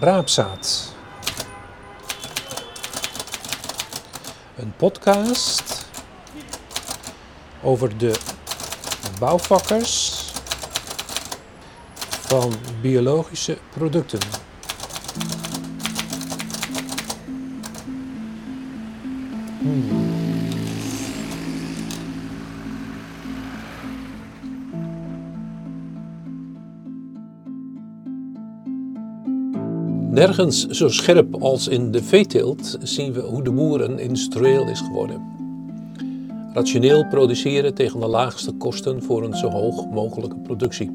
Raapzaad. Een podcast over de bouwvakkers van biologische producten. Nergens zo scherp als in de veeteelt zien we hoe de boer een industrieel is geworden. Rationeel produceren tegen de laagste kosten voor een zo hoog mogelijke productie.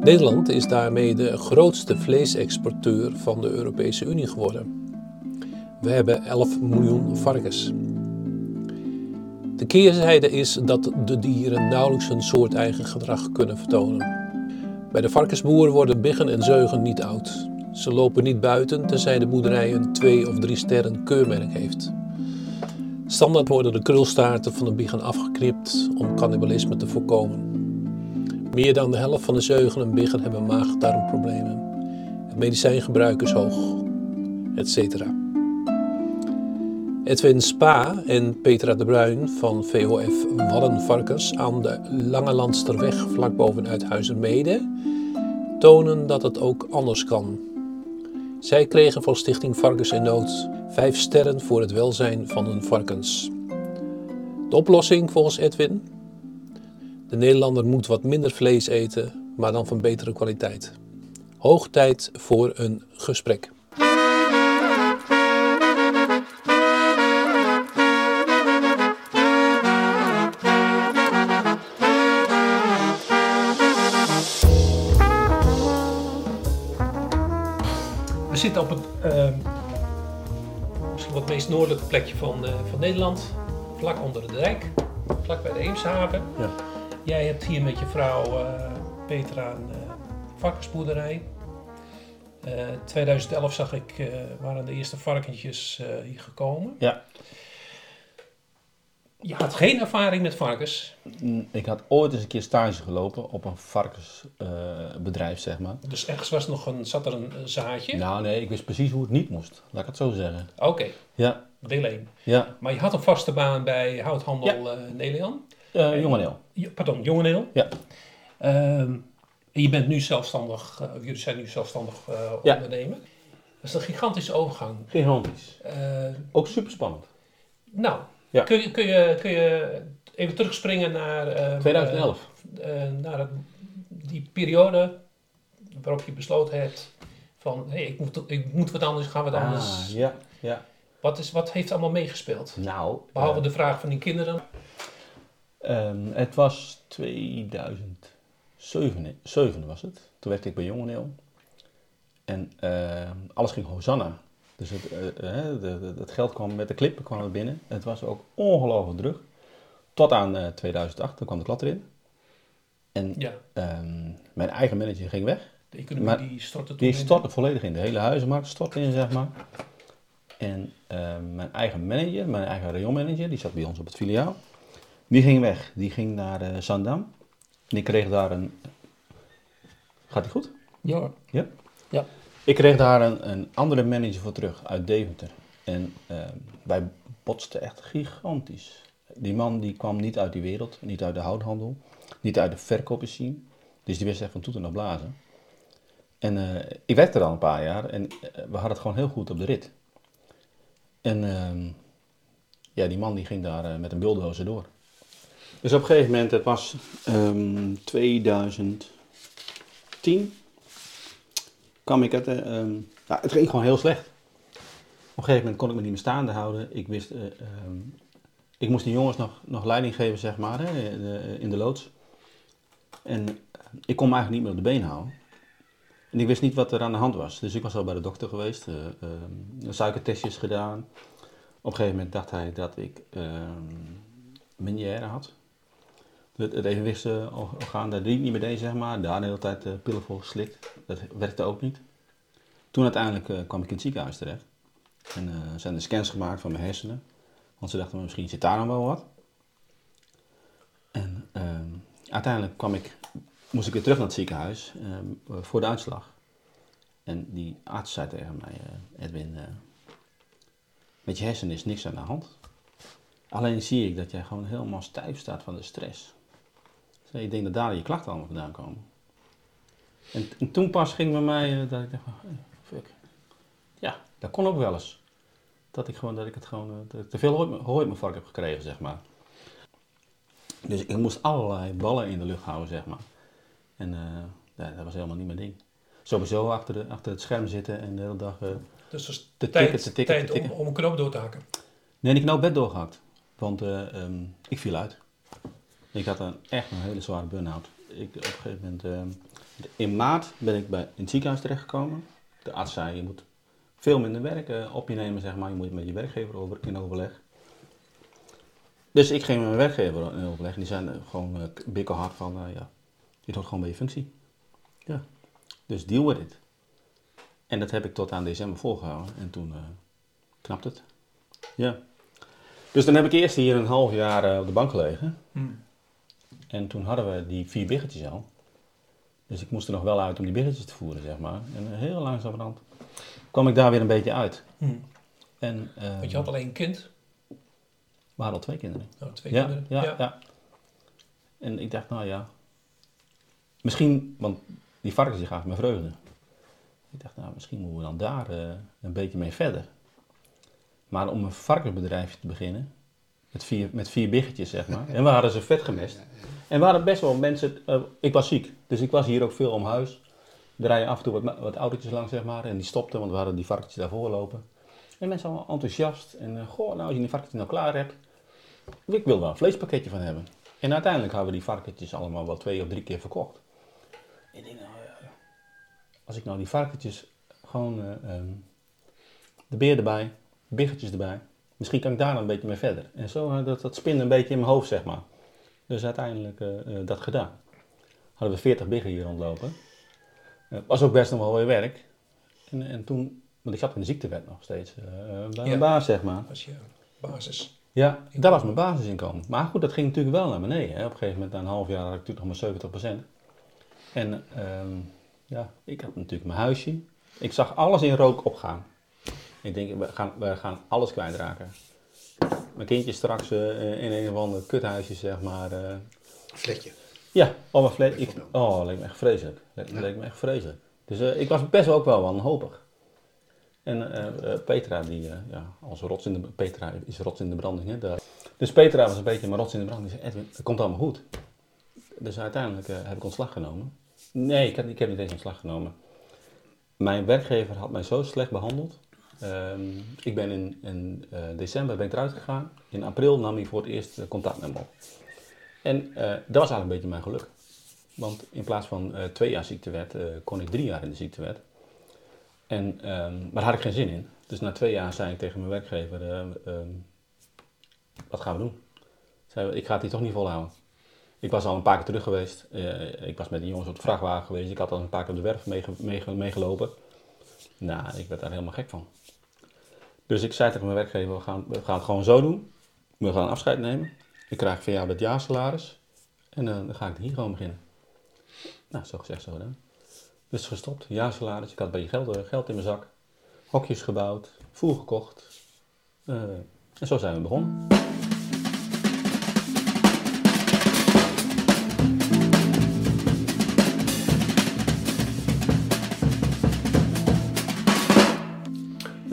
Nederland is daarmee de grootste vleesexporteur van de Europese Unie geworden. We hebben 11 miljoen varkens. De keerzijde is dat de dieren nauwelijks hun soorteigen gedrag kunnen vertonen. Bij de varkensboer worden biggen en zeugen niet oud. Ze lopen niet buiten tenzij de boerderij een twee of drie sterren keurmerk heeft. Standaard worden de krulstaarten van de biggen afgeknipt om cannibalisme te voorkomen. Meer dan de helft van de zeugen en biggen hebben maag-darmproblemen. Het medicijngebruik is hoog, etc. Edwin Spa en Petra de Bruin van VOF Wallenvarkens aan de Lange Landsterweg vlak boven Uithuizermede tonen dat het ook anders kan. Zij kregen van Stichting Varkens in Nood vijf sterren voor het welzijn van hun varkens. De oplossing volgens Edwin? De Nederlander moet wat minder vlees eten, maar dan van betere kwaliteit. Hoog tijd voor een gesprek. Zitten op het uh, misschien wat meest noordelijke plekje van, uh, van Nederland, vlak onder de dijk, vlak bij de Eemshaven. Ja. Jij hebt hier met je vrouw uh, Petra een varkensboerderij. 2011 zag ik, waren de eerste varkentjes hier gekomen. Ja. Je had geen ervaring met varkens. Ik had ooit eens een keer stage gelopen op een varkensbedrijf, zeg maar. Dus ergens was nog een, zat er een zaadje? Nou nee, ik wist precies hoe het niet moest. Laat ik het zo zeggen. Oké, Ja, deel 1. ja. Maar je had een vaste baan bij houthandel eh Nelian. Uh, Jongeneel. Ja, Pardon, Jongeneel. Ja. Ehm, en je bent nu zelfstandig, eh, jullie zijn nu zelfstandig eh, Ja. ondernemer. Dat is een gigantische overgang. Gigantisch. Eh, Ook super spannend. nou, Ja. kun, je, kun, je, kun je even terugspringen naar, eh, 2011. eh, eh, naar het- die periode waarop je besloten hebt van hé, ik, moet, ik moet wat anders, gaan wat anders. Ah, ja, ja. Wat, is, wat heeft allemaal meegespeeld? Nou, Behalve eh, de vraag van die kinderen. ehm, het was 2007 zeven was het. Toen werkte ik bij Jongeneel. En ehm, alles ging Hosanna. Dus het, eh, eh, de, het geld kwam met de klippen kwam er binnen. Het was ook ongelooflijk druk. Tot aan eh, 2008, toen kwam de klad erin. En Ja, ehm, mijn eigen manager ging weg. de economie Maar die stortte toen Die in. stortte volledig in. De hele huizenmarkt stortte in, zeg maar. En ehm, mijn eigen manager, mijn eigen rayonmanager, die zat bij ons op het filiaal. Die ging weg. Die ging naar eh, Zandam. En ik kreeg daar een... Gaat die goed? Ja. Ja? Ja. Ik kreeg daar een, een andere manager voor terug, uit Deventer. En ehm, wij botsten echt gigantisch. Die man die kwam niet uit die wereld, niet uit de houthandel, niet uit de verkoperscene. Dus die wist echt van toeten naar blazen. En eh, ik werkte er al een paar jaar en eh, we hadden het gewoon heel goed op de rit. En ehm, ja, die man die ging daar eh, met een bulldozer door. Dus op een gegeven moment, het was ehm 2010, kwam ik het, eh, ehm, het ging gewoon heel slecht. Op een gegeven moment kon ik me niet meer staande houden. Ik wist, eh, ehm, ik moest die jongens nog, nog leiding geven, zeg maar, hè, in de- in de loods. En eh, ik kon me eigenlijk niet meer op de been houden. En ik wist niet wat er aan de hand was. Dus ik was al bij de dokter geweest, eh ehm, suikertestjes gedaan. Op een gegeven moment dacht hij dat ik Meniere had. Het, het evenwichtsorgaan, daar die niet meer deed, zeg maar. Daar de hele tijd eh, pillen voor geslikt. Dat werkte ook niet. Toen uiteindelijk eh, kwam ik in het ziekenhuis terecht. En eh, zijn er scans gemaakt van mijn hersenen. Want ze dachten, misschien zit daar nog wel wat. En ehm, uiteindelijk kwam ik, moest ik weer terug naar het ziekenhuis ehm, voor de uitslag. En die arts zei tegen mij, eh, Edwin, eh, met je hersenen is niks aan de hand. Alleen zie ik dat jij gewoon helemaal stijf staat van de stress. Dus ik denk dat daar je klachten allemaal vandaan komen. En, en toen pas ging bij mij eh, dat ik dacht, van, hey, fuck. Ja, dat kon ook wel eens. Dat ik gewoon, dat ik het gewoon, eh, dat ik te veel hooi, mijn vark heb gekregen, zeg maar. Dus ik moest allerlei ballen in de lucht houden, zeg maar. En eh, ja, dat was helemaal niet mijn ding. Sowieso achter, de, achter het scherm zitten en de hele dag... eh, Dus is Te tijd, tikken, te tikken, tijd te tikken. Om, om een knoop door te hakken. Nee, die knoop werd doorgehakt. Want eh, ehm, ik viel uit. Ik had een, echt een hele zware burn-out. Ik, op een gegeven moment... ehm, in maart ben ik bij, in het ziekenhuis terechtgekomen. De arts zei, je moet veel minder werk eh, op je nemen, zeg maar. Je moet met je werkgever over, in overleg. Dus ik ging met mijn werkgever in overleg. En die zijn eh, gewoon uh, bikkelhard van, ja, je hoort gewoon bij je functie. Ja. Dus deal with it. En dat heb ik tot aan december volgehouden. En toen knapt het. Ja. Dus dan heb ik eerst hier een half jaar op de bank gelegen. Hmm. En toen hadden we die vier biggetjes al. Dus ik moest er nog wel uit om die biggetjes te voeren, zeg maar. En heel langzamerhand kwam ik daar weer een beetje uit. Hmm. En, Want je had alleen een kind. we hadden al twee kinderen. Nou, twee Ja, kinderen. ja, ja. En ik dacht, nou ja, misschien, want die varkens die gaven me vreugde. Ik dacht, nou, misschien moeten we dan daar eh, een beetje mee verder. Maar om een varkensbedrijfje te beginnen, met vier, met vier biggetjes zeg maar, en we hadden ze vet gemest. En we hadden best wel mensen, eh, ik was ziek, dus ik was hier ook veel om huis. Er rijden af en toe wat, wat autootjes langs zeg maar, en die stopten, want we hadden die varkentjes daarvoor lopen. En mensen allemaal enthousiast. En eh, goh, nou als je die varkentjes nou klaar hebt, ik wil wel een vleespakketje van hebben. En uiteindelijk hebben we die varkentjes allemaal wel twee of drie keer verkocht. En ik denk, nou ja, als ik nou die varkentjes gewoon eh, ehm, de beer erbij, biggetjes erbij, misschien kan ik daar dan een beetje mee verder. En zo eh, dat, dat spinde een beetje in mijn hoofd, zeg maar. Dus uiteindelijk eh, eh, dat gedaan. Hadden we 40 biggen hier rondlopen. Eh, was ook best nog wel weer werk. En, en toen, want ik zat in de ziektewet nog steeds, bij mijn Ja. baas, zeg maar. Dat was je basis. Ja, dat was mijn basisinkomen. Maar goed, dat ging natuurlijk wel naar beneden. Hè. Op een gegeven moment, na een half jaar, had ik natuurlijk nog maar 70%. En ehm, ja, ik had natuurlijk mijn huisje. Ik zag alles in rook opgaan. Ik denk, we gaan, we gaan alles kwijtraken. Mijn kindje straks eh, in een of ander kuthuisje, zeg maar. eh. Fletje. ja, oh, maar vle- ik, oh, leek me echt vreselijk. Leek, leek me echt vreselijk. Dus eh, ik was best wel ook wel wanhopig. En eh, eh, Petra, die, eh, ja, als rots in de, Petra is rots in de branding. Hè, daar. Dus Petra was een beetje mijn rots in de branding. Die zei, Edwin, het komt allemaal goed. Dus uiteindelijk eh, heb ik ontslag genomen. Nee, ik heb, ik heb niet eens ontslag genomen. Mijn werkgever had mij zo slecht behandeld. Ehm, ik ben in, eh, december ben ik eruit gegaan. In april nam hij voor het eerst eh, contact met me op. En eh, dat was eigenlijk een beetje mijn geluk. Want in plaats van twee jaar ziektewet, kon ik drie jaar in de ziektewet. En, ehm, maar daar had ik geen zin in. Dus na twee jaar zei ik tegen mijn werkgever, eh, ehm, wat gaan we doen? Zei, ik ga het hier toch niet volhouden. Ik was al een paar keer terug geweest. Ik was met die jongens op de vrachtwagen geweest. Ik had al een paar keer op de werf meege- meege- meegelopen. Nou, ik werd daar helemaal gek van. Dus ik zei tegen mijn werkgever, we gaan, we gaan het gewoon zo doen. We gaan afscheid nemen. Ik krijg van jou dat jaarsalaris. En eh, dan ga ik hier gewoon beginnen. Nou, zo gezegd, zo gedaan. Dus gestopt, jaarsalaris. Ik had een beetje geld, eh, geld in mijn zak. Hokjes gebouwd, voer gekocht. Eh, en zo zijn we begonnen.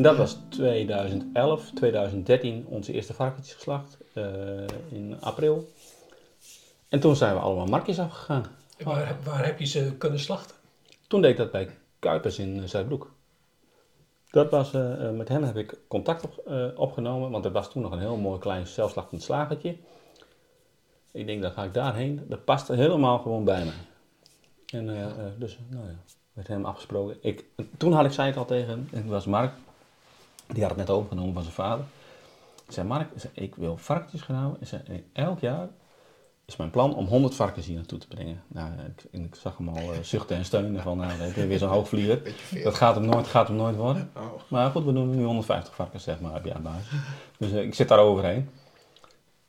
Dat was 2011, 2013 onze eerste varkentjes geslacht. eh, in april. En toen zijn we allemaal markjes afgegaan. Waar, waar heb je ze kunnen slachten? Toen deed ik dat bij Kuipers in eh, Zuidbroek. Dat was, eh, met hem heb ik contact op, opgenomen, want er was toen nog een heel mooi klein zelfslachtend slagertje. Ik denk, dan ga ik daarheen. Dat past helemaal gewoon bij mij. En dus, nou ja, met hem afgesproken. Ik, toen had ik, zei ik al tegen hem, was Mark, die had het net overgenomen van zijn vader. Ik zei, Mark, ik ik wil varkentjes gaan houden. Ik zei, en elk jaar is mijn plan om 100 varkens hier naartoe te brengen. Nou, ik, en ik zag hem al eh, zuchten en steunen van, nou, dat is weer zo'n hoogvlieger. Dat gaat hem nooit, gaat hem nooit worden. Oh, Maar goed, we doen nu 150 varkens zeg maar op jaarbasis. Dus eh, ik zit daar overheen.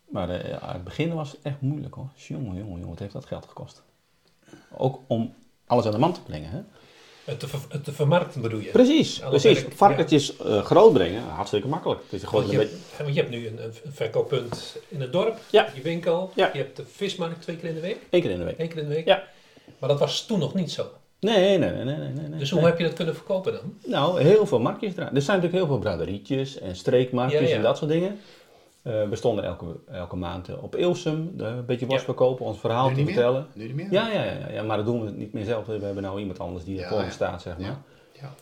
Maar eh, ja, het begin was echt moeilijk hoor. Jongen, jongen, jongen, wat heeft dat geld gekost? Ook om alles aan de man te brengen. Hè? Het te, ver- het te vermarkten bedoel je? Precies, Alle precies. werk, Varkentjes eh, groot brengen, hartstikke makkelijk. Het is gewoon Want een je, beetje... hebt, want je hebt nu een, een verkooppunt in het dorp, Ja. je winkel, Ja. je hebt de vismarkt twee keer in de week, Eén keer in de week. één keer in de week. Ja. Maar dat was toen nog niet zo. Nee, nee, nee, nee, nee. nee Dus hoe nee. heb je dat kunnen verkopen dan? Nou, heel veel marktjes eraan. Er zijn natuurlijk heel veel braderietjes en streekmarktjes Ja, ja. en dat soort dingen. Eh, we stonden elke, elke maand eh, op Ilsum, een beetje worst verkopen, ons verhaal te vertellen. Nu niet meer? Ja, ja, ja, ja, maar dat doen we niet meer zelf. We hebben nou iemand anders die ervoor ja. staat, zeg maar. Ja.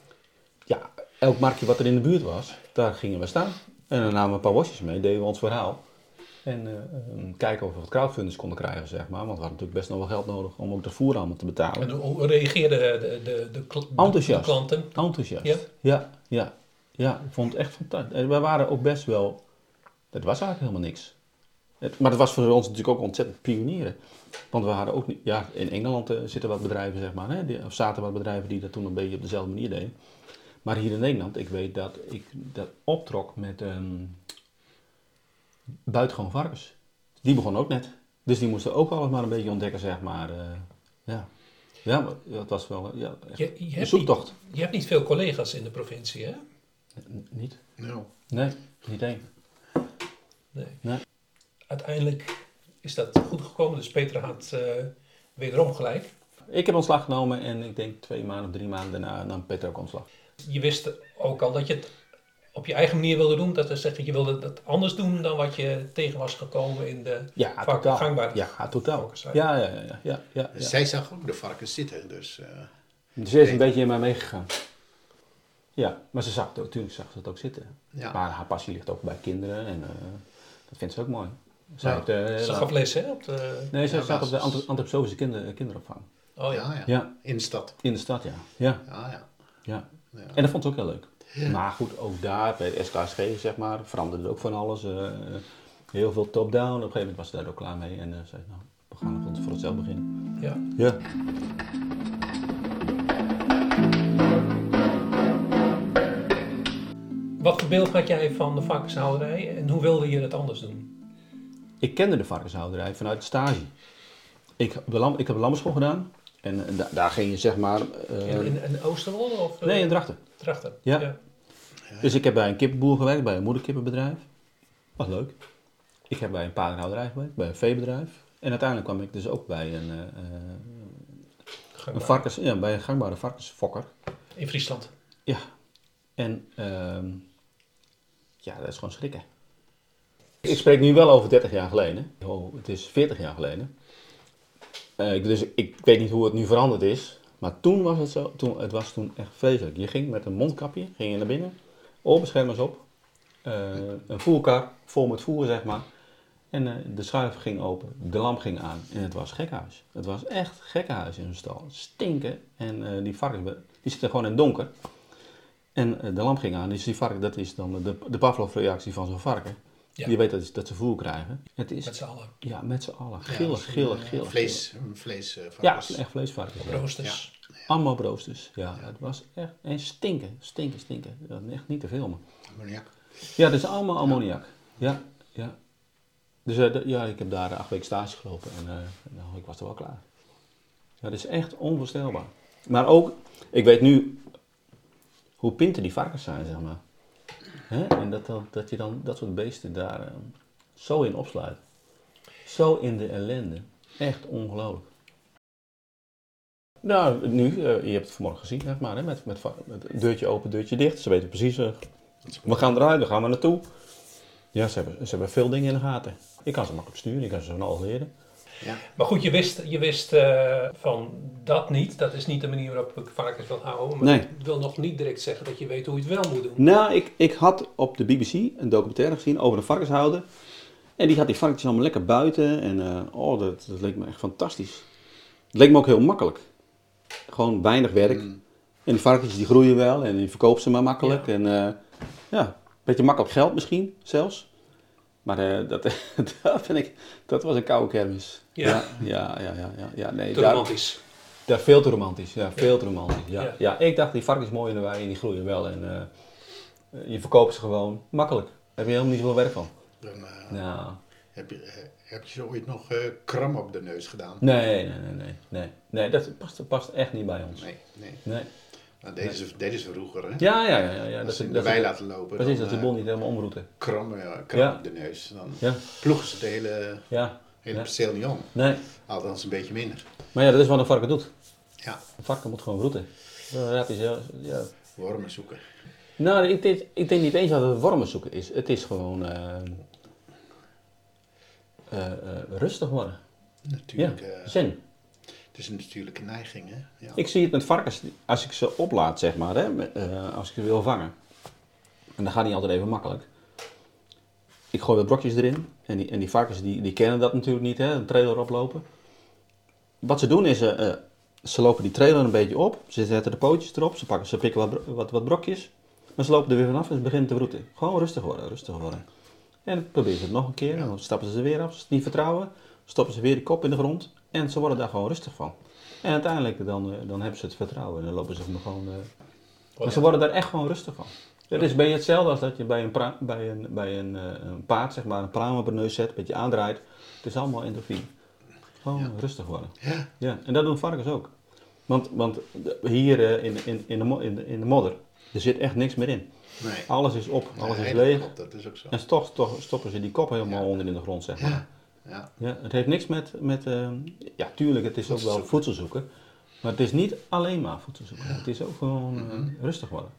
Ja. Elk marktje wat er in de buurt was, daar gingen we staan. En dan namen we een paar wasjes mee, deden we ons verhaal. En eh, kijken of we wat crowdfunders konden krijgen, zeg maar. Want we hadden natuurlijk best nog wel geld nodig om ook de voer allemaal te betalen. En hoe reageerden de, de, de, de- Enthousiast. de klanten? Enthousiast. Ja? Ja, ja, ja. Ik vond het echt fantastisch. We waren ook best wel... Het was eigenlijk helemaal niks. Het, maar het was voor ons natuurlijk ook ontzettend pionieren. Want we hadden ook niet... Ja, in Engeland eh, zitten wat bedrijven, zeg maar. Hè, die, of zaten wat bedrijven die dat toen een beetje op dezelfde manier deden. Maar hier in Nederland, ik weet dat ik dat optrok met ehm buitengewoon varkens. Die begon ook net. Dus die moesten ook alles maar een beetje ontdekken, zeg maar. eh, ja. Ja, maar dat was wel eh, ja, echt Je, je, een hebt niet, zoektocht. je hebt niet veel collega's in de provincie, hè? N- Niet? Nou, Nee, niet één. Nee. Nee. Uiteindelijk is dat goed gekomen, dus Peter had eh, wederom gelijk. Ik heb ontslag genomen en ik denk twee maanden of drie maanden daarna nam Peter ook ontslag. Je wist ook al dat je het op je eigen manier wilde doen. Dat wil zeggen, je wilde het anders doen dan wat je tegen was gekomen in de Ja, totaal. gangbare Ja, totaal. Ja, ja, ja, ja, ja, ja, ja. Zij zag ook de varkens zitten, dus eh, Ze is een beetje in mij meegegaan. Ja, maar ze zag het ook, natuurlijk zag ze het ook zitten. ja. Maar haar passie ligt ook bij kinderen en eh, dat vindt ze ook mooi. Zij Ja. heeft, eh, Ze gaf les, hè? Op de... nee, ze Ja, zat op de antroposofische kinder, kinderopvang. Oh ja. ja, ja. Ja, In de stad. in de stad, ja. Ja, Ja, ja. ja. ja. En dat vond ze ook heel leuk. Maar goed, ook daar, bij de SKSG zeg maar, veranderde ook van alles. eh, heel veel top-down. Op een gegeven moment was ze daar ook klaar mee. En eh zei, nou, we gaan voor, voor onszelf beginnen. ja. Ja. Wat voor beeld had jij van de varkenshouderij en hoe wilde je het anders doen? Ik kende de varkenshouderij vanuit de stage. Ik, heb de lam, ik heb de lammerschool gedaan. En eh, da- daar ging je zeg maar... eh, In, in, in Oosterwolde of eh, nee, in Drachten. Drachten? Ja. Dus ik heb bij een kippenboer gewerkt, bij een moederkippenbedrijf. Was leuk. Ik heb bij een paardenhouderij gewerkt, bij een veebedrijf. En uiteindelijk kwam ik dus ook bij een, eh, een, varkens, ja, bij een gangbare varkensfokker. In Friesland. Ja. En ehm, ja, dat is gewoon schrikken. Ik spreek nu wel over 30 jaar geleden. Oh, het is 40 jaar geleden. Eh, dus ik weet niet hoe het nu veranderd is. Maar toen was het zo. Toen, het was toen echt vreselijk. Je ging met een mondkapje ging je naar binnen. Oorbeschermers op. eh, een voerkar vol met voer, zeg maar. En eh, de schuif ging open. De lamp ging aan. En het was gekkenhuis. Het was echt gekkenhuis in zo'n stal. Stinken. En die varkens die zitten gewoon in het donker. En eh, de lamp ging aan, dus die varken, dat is dan de, de Pavlov-reactie van zo'n varken. Ja. Je weet dat, dat ze voer krijgen. Het is, Met z'n allen. ja, met z'n allen. Ja, Gillig, zo'n, gillig, eh, gillig. Vlees, een vlees eh, gillig. Ja, echt vleesvarkens. ja. Roosters. Allemaal broosters. Ja, het was echt... En stinken, stinken, stinken. Echt niet te filmen. Ammoniak. Ja, dat is allemaal ammoniak. Ja, ja. Dus eh, ja, ik heb daar acht weken stage gelopen en eh, nou, ik was er wel klaar. Ja, dat is echt onvoorstelbaar. Maar ook, ik weet nu hoe pinten die varkens zijn, zeg maar. Hè? En dat, dat, dat je dan dat soort beesten daar eh, zo in opsluit. Zo in de ellende. Echt ongelooflijk. Nou, nu, eh, je hebt het vanmorgen gezien, zeg maar, hè, met, met, deurtje open, deurtje dicht. Ze weten precies, eh, we gaan eruit, daar gaan we naartoe. Ja, ze hebben, ze hebben veel dingen in de gaten. Ik kan ze makkelijk sturen, ik kan ze van alles leren. Ja. Maar goed, je wist, je wist eh, van dat niet. Dat is niet de manier waarop ik varkens wil houden. Maar Nee. dat wil nog niet direct zeggen dat je weet hoe je het wel moet doen. Nou, ik, ik had op de BBC een documentaire gezien over een varkenshouder. En die had die varkentjes allemaal lekker buiten. En eh, oh, dat, dat leek me echt fantastisch. Het leek me ook heel makkelijk. Gewoon weinig werk. Mm. En die varkentjes die groeien wel en die verkopen ze maar makkelijk. Ja. En eh, ja, een beetje makkelijk geld misschien zelfs. Maar eh, dat, dat, vind ik, dat was een koude kermis. Ja. ja, ja, ja. ja, ja, ja, nee, Te daar- romantisch. ja, veel te romantisch. Ja, veel te romantisch. Ja. Ja. Ja. ik dacht, die varkens mooi in de wei en die groeien wel. En eh, je verkoopt ze gewoon makkelijk. Daar heb je helemaal niet zoveel werk van. Dan, eh, Nou, heb, je, eh, heb je zo ooit nog eh, kram op de neus gedaan? nee, nee, nee, nee. Nee, nee dat past, past echt niet bij ons. Nee, nee. Nee. Dat deden ze, deden ze vroeger, hè? Ja, ja, ja. ja, ja. Dat, ze dat, is- laten lopen. precies, dat de eh, bol niet helemaal omroeten. kram, ja, Ja. de neus. Dan Ja, ploegen ze de hele, ja. hele Ja. perceel niet om. Nee. Althans een beetje minder. Maar ja, dat is wat een varken doet. Ja, Een varken moet gewoon roeten. Ja, dat is, ja, ja. wormen zoeken. Nou, ik denk, ik denk niet eens dat het wormen zoeken is. Het is gewoon eh, eh, rustig worden. Ja, Natuurlijk, zen. Het is een natuurlijke neiging, hè? Ja. Ik zie het met varkens, als ik ze oplaat, zeg maar, hè, met, eh, als ik ze wil vangen. En dat gaat niet altijd even makkelijk. Ik gooi wat brokjes erin. En die, en die varkens die, die kennen dat natuurlijk niet, hè, een trailer oplopen. Wat ze doen is, eh, eh, ze lopen die trailer een beetje op. Ze zetten de pootjes erop. Ze, pakken, ze pikken wat, wat, wat brokjes. Maar ze lopen er weer vanaf en ze beginnen te roeten. Gewoon rustig worden, rustig worden. En dan proberen ze het nog een keer. En dan stappen ze er weer af. Als ze het niet vertrouwen, stoppen ze weer de kop in de grond. En ze worden daar gewoon rustig van. En uiteindelijk dan, eh, dan hebben ze het vertrouwen. En dan lopen ze gewoon... eh, maar ze worden daar echt gewoon rustig van. Het is bij hetzelfde als dat je bij een, bij een, bij een, eh, een paard, zeg maar, een praam op een neus zet, een beetje aandraait. Het is allemaal endorfine. Gewoon rustig worden. Ja. Ja, en dat doen varkens ook. Want, want hier in, in, in, de, in, de, in de modder, er zit echt niks meer in. Nee. Alles is op, alles Nee, is leeg. klopt, Dat is ook zo. En toch, toch stoppen ze die kop helemaal Ja. onder in de grond, zeg maar. Ja. Ja. Het heeft niks met, met eh, ja tuurlijk, het is ook wel voedsel zoeken. Maar het is niet alleen maar voedsel zoeken. Het is ook gewoon Mhm. rustig worden.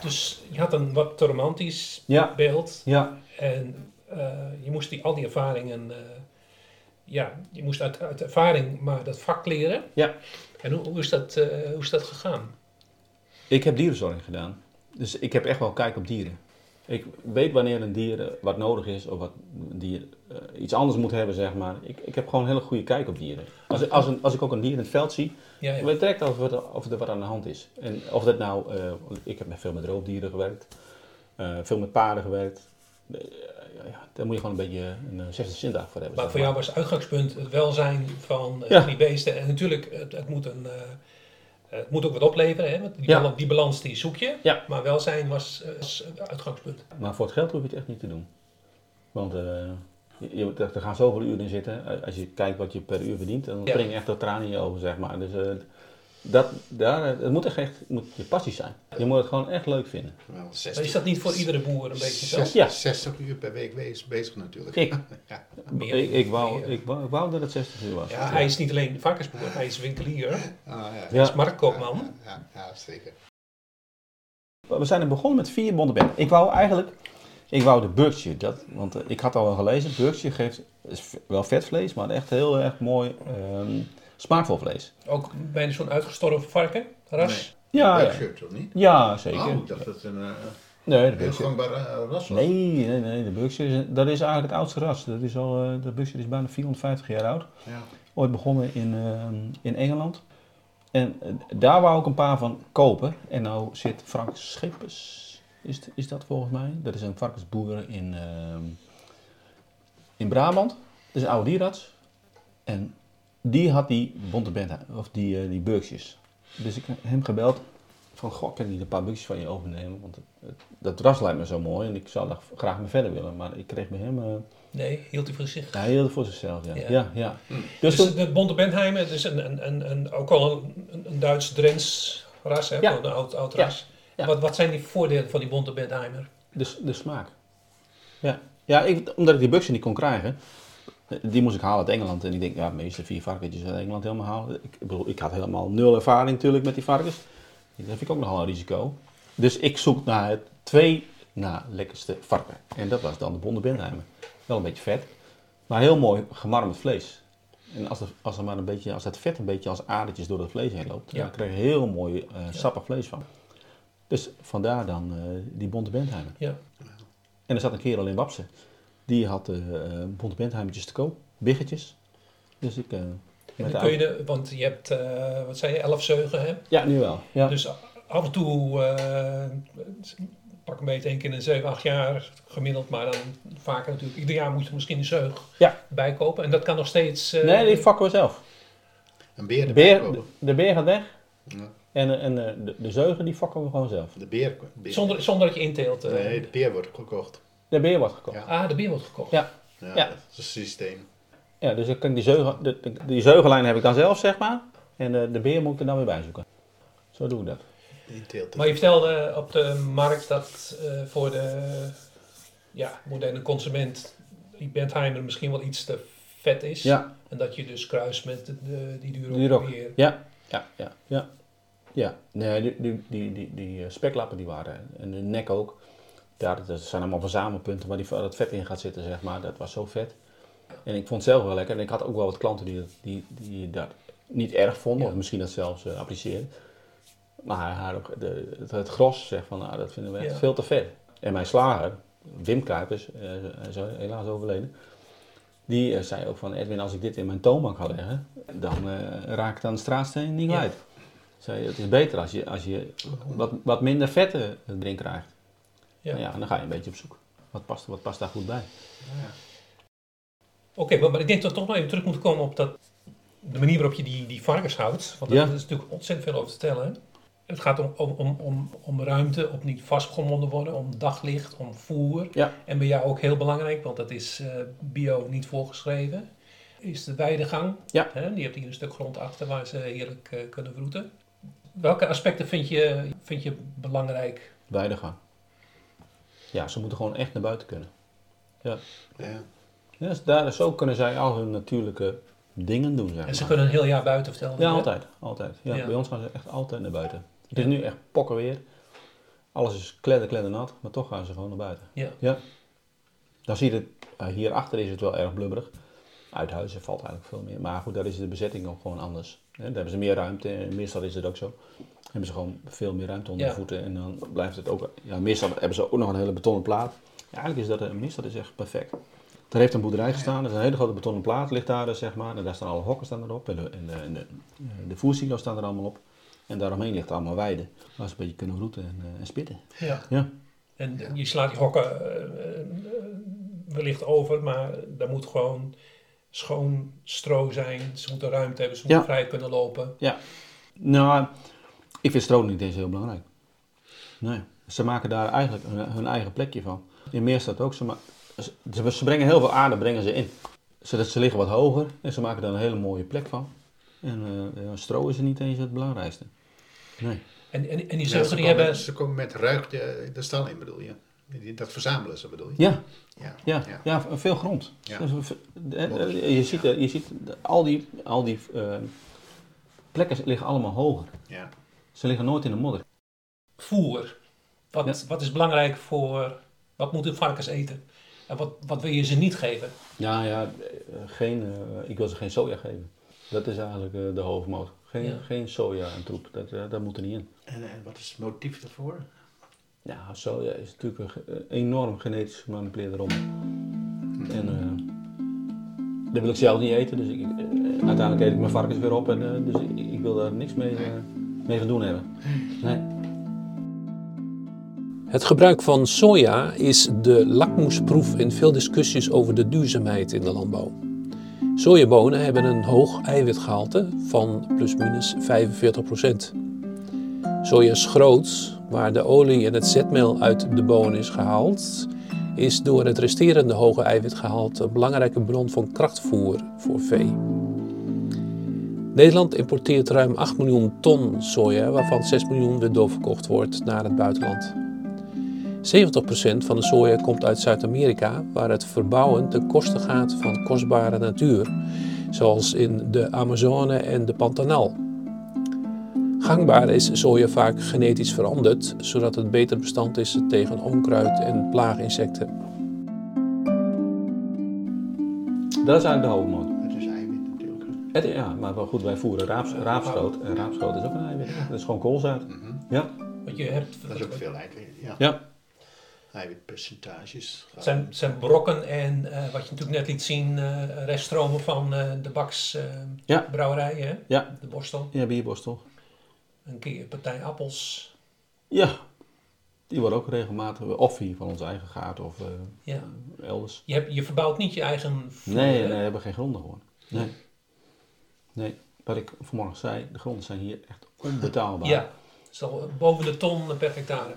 Dus je had een wat romantisch Ja. beeld. Ja, En eh, je moest die, al die ervaringen, eh, ja, je moest uit, uit ervaring maar dat vak leren. Ja. En hoe, hoe, is, dat, eh, hoe is dat gegaan? ik heb dierenzorg gedaan. Dus ik heb echt wel kijk op dieren. Ik weet wanneer een dier eh, wat nodig is of wat een dier eh, iets anders moet hebben, zeg maar. Ik, ik heb gewoon een hele goede kijk op dieren. Als, als, een, als ik ook een dier in het veld zie, Ja, ja. weet direct of, er- of er wat aan de hand is. En of dat nou, ik heb met veel met roofdieren gewerkt, veel met paarden gewerkt. Eh, ja, ja, daar moet je gewoon een beetje een uh, zesde zindag voor hebben. Maar voor jou was het uitgangspunt het welzijn van eh, Ja. die beesten. En natuurlijk, het, het, moet een, eh, het moet ook wat opleveren. Hè? want Die, Ja. bal- die balans die zoek je. Ja. Maar welzijn was, was het uitgangspunt. Maar voor het geld hoef je het echt niet te doen. Want je, er gaan zoveel uren in zitten. Als je kijkt wat je per uur verdient, dan Ja. spring je echt de tranen in je ogen, zeg maar. Dus dat, daar, het moet echt, echt moet je passie zijn. Je moet het gewoon echt leuk vinden. Wel Maar 60, is dat niet voor iedere boer een beetje zo? zes- Ja. 60 uur per week wees- bezig natuurlijk. Ik, Ja. Meer- ik, ik, wou, meer. ik, wou, ik wou dat het 60 uur was. Ja, hij is niet alleen varkensboer, hij is winkelier. Hij Ah, ja. Ja. is marktkoopman. Ja, ja, ja, zeker. We zijn er begonnen met vier bonte benden. Ik wou eigenlijk, ik wou de Berkshire, dat, want eh, ik had al wel gelezen, Berkshire geeft is wel vet vlees, maar echt heel erg mooi, ehm, smaakvol vlees. Ook bijna zo'n uitgestorven varken, ras. Ja, ja. shirt toch niet? ja zeker. Oh, ik dacht dat het een uh, nee, de heel Berkshire. gangbaar eh, ras was. Nee, nee, nee, de Berkshire, is- dat is eigenlijk het oudste ras. Dat is al, eh, de Berkshire is bijna 450 jaar oud. Ja. Ooit begonnen in, ehm, in Engeland. En eh, daar wou ik een paar van kopen. En nou zit Frank Schippers, is, het- is dat volgens mij? Dat is een varkensboer in, ehm, in Brabant. Dat is een oude dierarts. En die had die bonte bent, of die, eh, die. Dus ik heb hem gebeld van, goh, kan ik niet een paar Berkshires van je overnemen? Want het, het- dat ras lijkt me zo mooi en ik zou daar graag mee verder willen. Maar ik kreeg bij hem, eh Nee, hield hij voor zich. hij hield het voor zichzelf, ja. Ja. ja. ja, Dus, Dus toen, de Bonte Bentheimer, het is een, een, een, een, ook al een, een- Duits-Drents ras, hè, Ja. een oud, oud Ja. ras. Ja. Wat, wat zijn die voordelen van die Bonte Bentheimer? de, de smaak. Ja, ja ik, omdat ik die buxen niet kon krijgen, die moest ik halen uit Engeland. En ik denk, ja, de meeste vier varkentjes uit Engeland helemaal halen. Ik, bedoel, ik had helemaal nul ervaring natuurlijk met die varkens. Dat vind ik ook nogal een risico. Dus ik zoek naar het twee na lekkerste varken. En dat was dan de Bonde Bentheimer. Wel een beetje vet, maar heel mooi gemarmerd vlees. En als, er, als, er maar een beetje, als dat vet een beetje als adertjes door het vlees heen loopt, Ja. dan krijg je heel mooi eh, sappig vlees van. Dus vandaar dan eh, die Bonte Bentheimer. Ja. En er zat een kerel in Wapsen. Die had eh uh, bonte bentheimertjes te koop, biggetjes. Dus ik... eh, En dan de kun je, de, want je hebt, eh, wat zei je, elf zeugen, hè? Ja, nu wel. Ja. Dus af en toe, eh, pak een beetje één keer in zeven, acht jaar gemiddeld, maar dan vaker natuurlijk. Ieder jaar moet je misschien een zeug Ja. bijkopen. En dat kan nog steeds... eh, nee, die vakken we zelf. Een beer De beer, de, kopen. de beer gaat weg. Ja. En, en eh, de, de zeugen, die vakken we gewoon zelf. De beer. beer. zonder, zonder dat je inteelt. eh. Nee, de beer wordt gekocht. De beer wordt gekocht. Ja. Ah, de bier wordt gekocht. Ja. Ja, Ja. dat is een systeem. Ja, dus ik kan die, zeugen, de, de- die zeugenlijn heb ik dan zelf, zeg maar. En de, de beer moet ik er dan weer bij zoeken. Zo doe ik dat. Maar je vertelde op de markt dat eh, voor de ja, moderne consument die Bentheimer misschien wel iets te vet is. Ja, En dat je dus kruist met de, de- die dure Die rock. weer. ja, ja, ja, ja. Ja, nee, die, die, die, die, die eh, speklappen die waren, en de nek ook. Ja, dat, zijn allemaal verzamelpunten waar die, dat vet in gaat zitten, zeg maar. Dat was zo vet. En ik vond het zelf wel lekker. En ik had ook wel wat klanten die, dat- die, die dat niet erg vonden, Ja. of misschien dat zelfs eh, apprecieerden. Maar had ook de, het, het gros zegt van, nou, dat vinden we echt Ja. veel te vet. En mijn slager, Wim Kuipers, eh, is helaas overleden, die eh, zei ook van, Edwin, als ik dit in mijn toonbank ga leggen, dan eh, raak ik dan de straatsteen niet Ja. kwijt. Zei, het is beter als je, als je wat, wat minder vetten erin krijgt. Ja. Ja. ja, en dan ga je een beetje op zoek. Wat past, wat past daar goed bij? Oké, maar, maar ik denk dat we toch nog even terug moeten komen op dat, de manier waarop je die, die varkens houdt. Want Ja. daar is natuurlijk ontzettend veel over te vertellen. hè. Het gaat om, om, om, om, ruimte, om niet vastgebonden worden, om daglicht, om voer. Ja. En bij jou ook heel belangrijk, want dat is eh, bio niet voorgeschreven, is de weidegang. Ja. Hè? Die hebt hier een stuk grond achter waar ze heerlijk eh, kunnen vroeten. Welke aspecten vind je, vind je belangrijk? Weidegang. Ja, ze moeten gewoon echt naar buiten kunnen. Ja. Ja, dus daar, zo kunnen zij al hun natuurlijke dingen doen, zeg En ze maar. kunnen een heel jaar buiten vertellen. Ja, altijd. altijd. Ja, Ja. Bij ons gaan ze echt altijd naar buiten. Het is nu echt pokken weer. Alles is kledder, kledder nat, maar toch gaan ze gewoon naar buiten. Ja. Ja. Dan zie je het, uh, hierachter is het wel erg blubberig. Uithuizen valt eigenlijk veel meer. Maar goed, daar is de bezetting ook gewoon anders. Hè, daar hebben ze meer ruimte. En meestal is het ook zo. Hebben ze gewoon veel meer ruimte onder Ja. de voeten. En dan blijft het ook... Ja, meestal hebben ze ook nog een hele betonnen plaat. Ja, eigenlijk is dat... eh, Meestal is echt perfect. Er heeft een boerderij gestaan. Er is een hele grote betonnen plaat ligt daar, dus, zeg maar. En daar staan alle hokken staan erop. En de, en de, en de, de voersilo's staan er allemaal op. En daaromheen ligt allemaal weide. Waar ze een beetje kunnen roeten en, eh, en spitten. Ja. Ja. En je slaat die hokken eh, eh, wellicht over, maar daar moet gewoon schoon stro zijn. Ze moeten ruimte hebben, ze moeten Ja. vrij kunnen lopen. Nou, ik vind stroom niet eens heel belangrijk. Nee. Ze maken daar eigenlijk hun, hun eigen plekje van. In Meerstad ook. Ze, ma- ze, ze brengen heel veel aarde brengen ze in. Zodat ze liggen wat hoger en ze maken daar een hele mooie plek van. En eh, ja, stro is er niet eens het belangrijkste. Nee. En, en, en die Ja, ze, die komen, hebben... ze komen met ruik de, de stal in, bedoel je? Dat verzamelen ze, bedoel je? Ja, Ja. ja, ja. veel grond. Ja. Dus, eh, eh, Je ziet, eh, je ziet eh, al die, al die eh, plekken liggen allemaal hoger. Ja. Ze liggen nooit in de modder. Voer. Wat, wat is belangrijk voor... Wat moeten varkens eten? En wat, wat wil je ze niet geven? Ja, ja, eh, geen, eh, ik wil ze geen soja geven. Dat is eigenlijk eh, de hoofdmoot. Geen, Ja. geen soja en troep, dat, eh, dat moet er niet in. En, en wat is het motief daarvoor? Ja, soja is natuurlijk een enorm genetisch gemanipuleerde rommel. En eh, dat wil ik zelf niet eten, dus ik, uiteindelijk eet ik mijn varkens weer op. En, eh, dus ik, ik wil daar niks mee, eh, mee van doen hebben. Het gebruik van soja is de lakmoesproef in veel discussies over de duurzaamheid in de landbouw. Sojabonen hebben een hoog eiwitgehalte van plusminus 45%. Soja is groot, waar de olie en het zetmeel uit de bonen is gehaald, is door het resterende hoge eiwitgehalte een belangrijke bron van krachtvoer voor vee. Nederland importeert ruim 8 miljoen ton soja, waarvan 6 miljoen weer doorverkocht wordt naar het buitenland. 70% van de soja komt uit Zuid-Amerika, waar het verbouwen ten koste gaat van kostbare natuur, zoals in de Amazone en de Pantanal. Gangbaar is soja vaak genetisch veranderd, zodat het beter bestand is tegen onkruid en plaaginsecten. Dat is eigenlijk de hoofdmoot. Het, ja, maar wel goed, wij voeren raaps, raapschoot. En raapschoot is ook een eiwit. Dat is gewoon koolzaad. Mhm. Ja. Want je hebt, Dat is ook veel eiwit. Ja. Ja. Eiwitpercentages. het zijn, zijn brokken en eh, wat je natuurlijk net liet zien, eh reststromen van eh, de Baks eh, Ja. hè? Ja. de borstel. Ja, bierborstel. Een keer een partij appels. Ja. Die worden ook regelmatig, of hier van onze eigen gaart of eh, Ja. elders. Je, hebt, je verbouwt niet je eigen voer, Nee, nee, we hebben geen gronden gewoon. Nee. Nee, wat ik vanmorgen zei, de gronden zijn hier echt onbetaalbaar. Ja, zo boven de ton per hectare.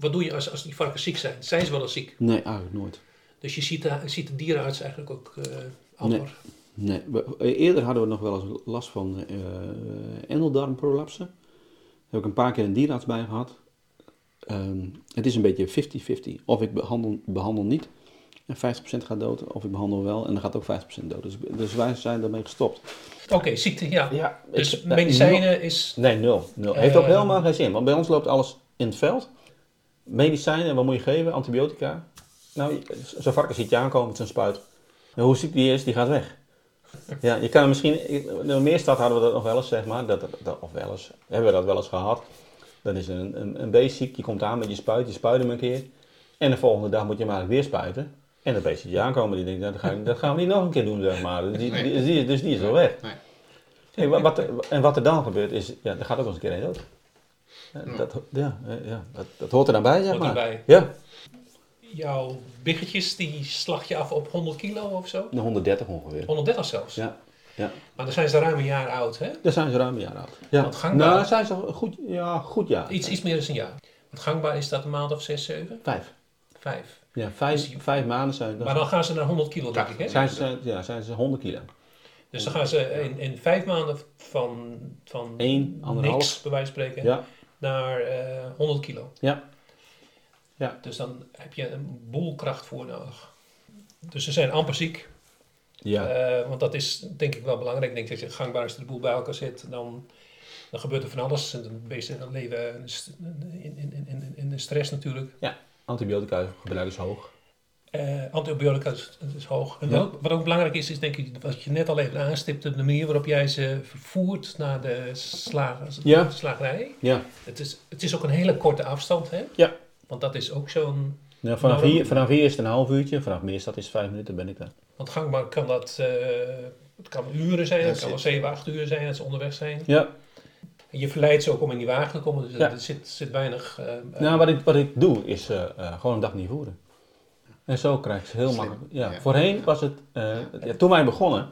wat doe je als, als die varkens ziek zijn? Zijn ze wel eens ziek? Nee, eigenlijk nooit. Dus je ziet de, je ziet de dierenarts eigenlijk ook eh amper. Nee, we- eerder hadden we nog wel eens last van eh endeldarmprolapsen. Daar heb ik een paar keer een dierenarts bij gehad. Ehm, het is een beetje 50-50. Of ik behandel, behandel niet en 50% gaat dood, of ik behandel wel en dan gaat ook 50% dood. Dus, dus wij zijn daarmee gestopt. Oké, ziekte, ja. Ja, Dus medicijnen is... Nee, nul. nul. Heeft ook Eh, helemaal geen zin, want bij ons loopt alles in het veld. Medicijnen, wat moet je geven? Antibiotica. Nou, zo'n varken ziet je aankomen met zijn spuit. En hoe ziek die is, die gaat weg. Ja, je kan misschien, in de meerstad hadden we dat nog wel eens, zeg maar. Dat, dat, of wel eens, hebben we dat wel eens gehad. Dan is een, een, een beest ziek, je komt aan met je spuit, je spuit hem een keer. En de volgende dag moet je hem eigenlijk weer spuiten. En dat beest ziet je aankomen, die denkt, nou, dat, ga ik- dat gaan we niet nog een keer doen, zeg maar. Dus die, Nee. die, die- dus die is wel weg. Nee. Hey, wat, en wat er dan gebeurt is, ja, er gaat ook eens een keer een dood. Ja. Dat, ja, ja, dat, dat hoort er dan bij, zeg Hoort maar. erbij. Ja, Jouw biggetjes, die slag je af op 100 kilo of zo? de 130 ongeveer. 130 zelfs. Ja, ja. Maar dan zijn ze ruim een jaar oud, hè? Daar zijn ze ruim een jaar oud. Ja. Want gangbaar- Nou, zijn ze goed, ja, goed jaar. Iets, iets meer dan een jaar. Want gangbaar is dat een maand of 6, 7? Vijf. 5. Ja, vijf, vijf maanden zijn dat. Maar dan gaan ze naar 100 kilo, denk ik, hè? zijn, ze, ja, zijn ze 100 kilo. Dus dan gaan ze in, in vijf maanden van, van Eén, anderhalf. niks, bij wijze van spreken, Ja, naar eh 100 kilo. ja. Ja. Dus dan heb je een boel kracht voor nodig. Dus ze zijn amper ziek. Ja. Eh, want dat is denk ik wel belangrijk. Ik denk dat je gangbaar als de boel bij elkaar zit, dan, dan gebeurt er van alles. En dan beesten leven in, in, in, in, in- in de stress natuurlijk. Antibiotica gebruik is hoog. Eh, antibiotica is, is hoog. En Ja. wat, ook, wat ook belangrijk is, is denk ik wat je net al even aanstipte, de manier waarop jij ze vervoert naar de slager, Ja. slagerij. Ja. Het is, het is ook een hele korte afstand, hè? Ja. Want dat is ook zo'n... ja vanaf, hier, vanaf hier is het een half uurtje, vanaf Meerstad is het vijf minuten, ben ik daar. Want gangbaar kan dat... eh, het kan uren zijn, Ja, het kan wel. 7, 8 uur zijn dat ze onderweg zijn. Ja, je verleidt ze ook om in die wagen te komen, dus Ja. er zit, zit weinig... eh, eh, Nou, wat ik, wat ik doe is eh, eh, gewoon een dag niet voeren. En zo krijg je ze heel Slim, makkelijk. Ja, ja. Voorheen was het, eh, ja, toen wij begonnen,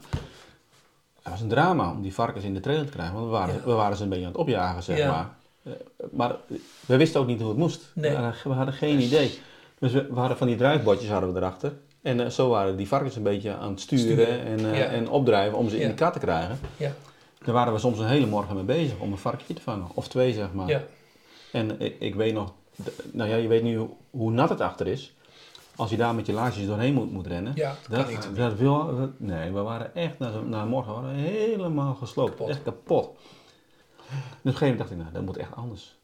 het was een drama om die varkens in de trailer te krijgen. Want we waren, Ja. we waren ze een beetje aan het opjagen, zeg Ja. maar. Eh, maar we wisten ook niet hoe het moest. Nee. We, hadden, we hadden geen idee. Dus we, we hadden van die drijfbordjes hadden we erachter. En eh, zo waren die varkens een beetje aan het sturen, Sturen, En, eh, ja. en opdrijven om ze in de kat te krijgen. Ja. Daar waren we soms een hele morgen mee bezig om een varkentje te vangen. Of twee, zeg maar. ja. En ik, ik weet nog, nou ja, je weet nu hoe, nat het achter is. Als je daar met je laarsjes doorheen moet, moet rennen. ja, dat wil, dat- nee, we waren echt, na, na morgen waren we helemaal gesloopt. Kapot. Echt kapot. Dus op een gegeven moment dacht ik, nou, dat moet echt anders.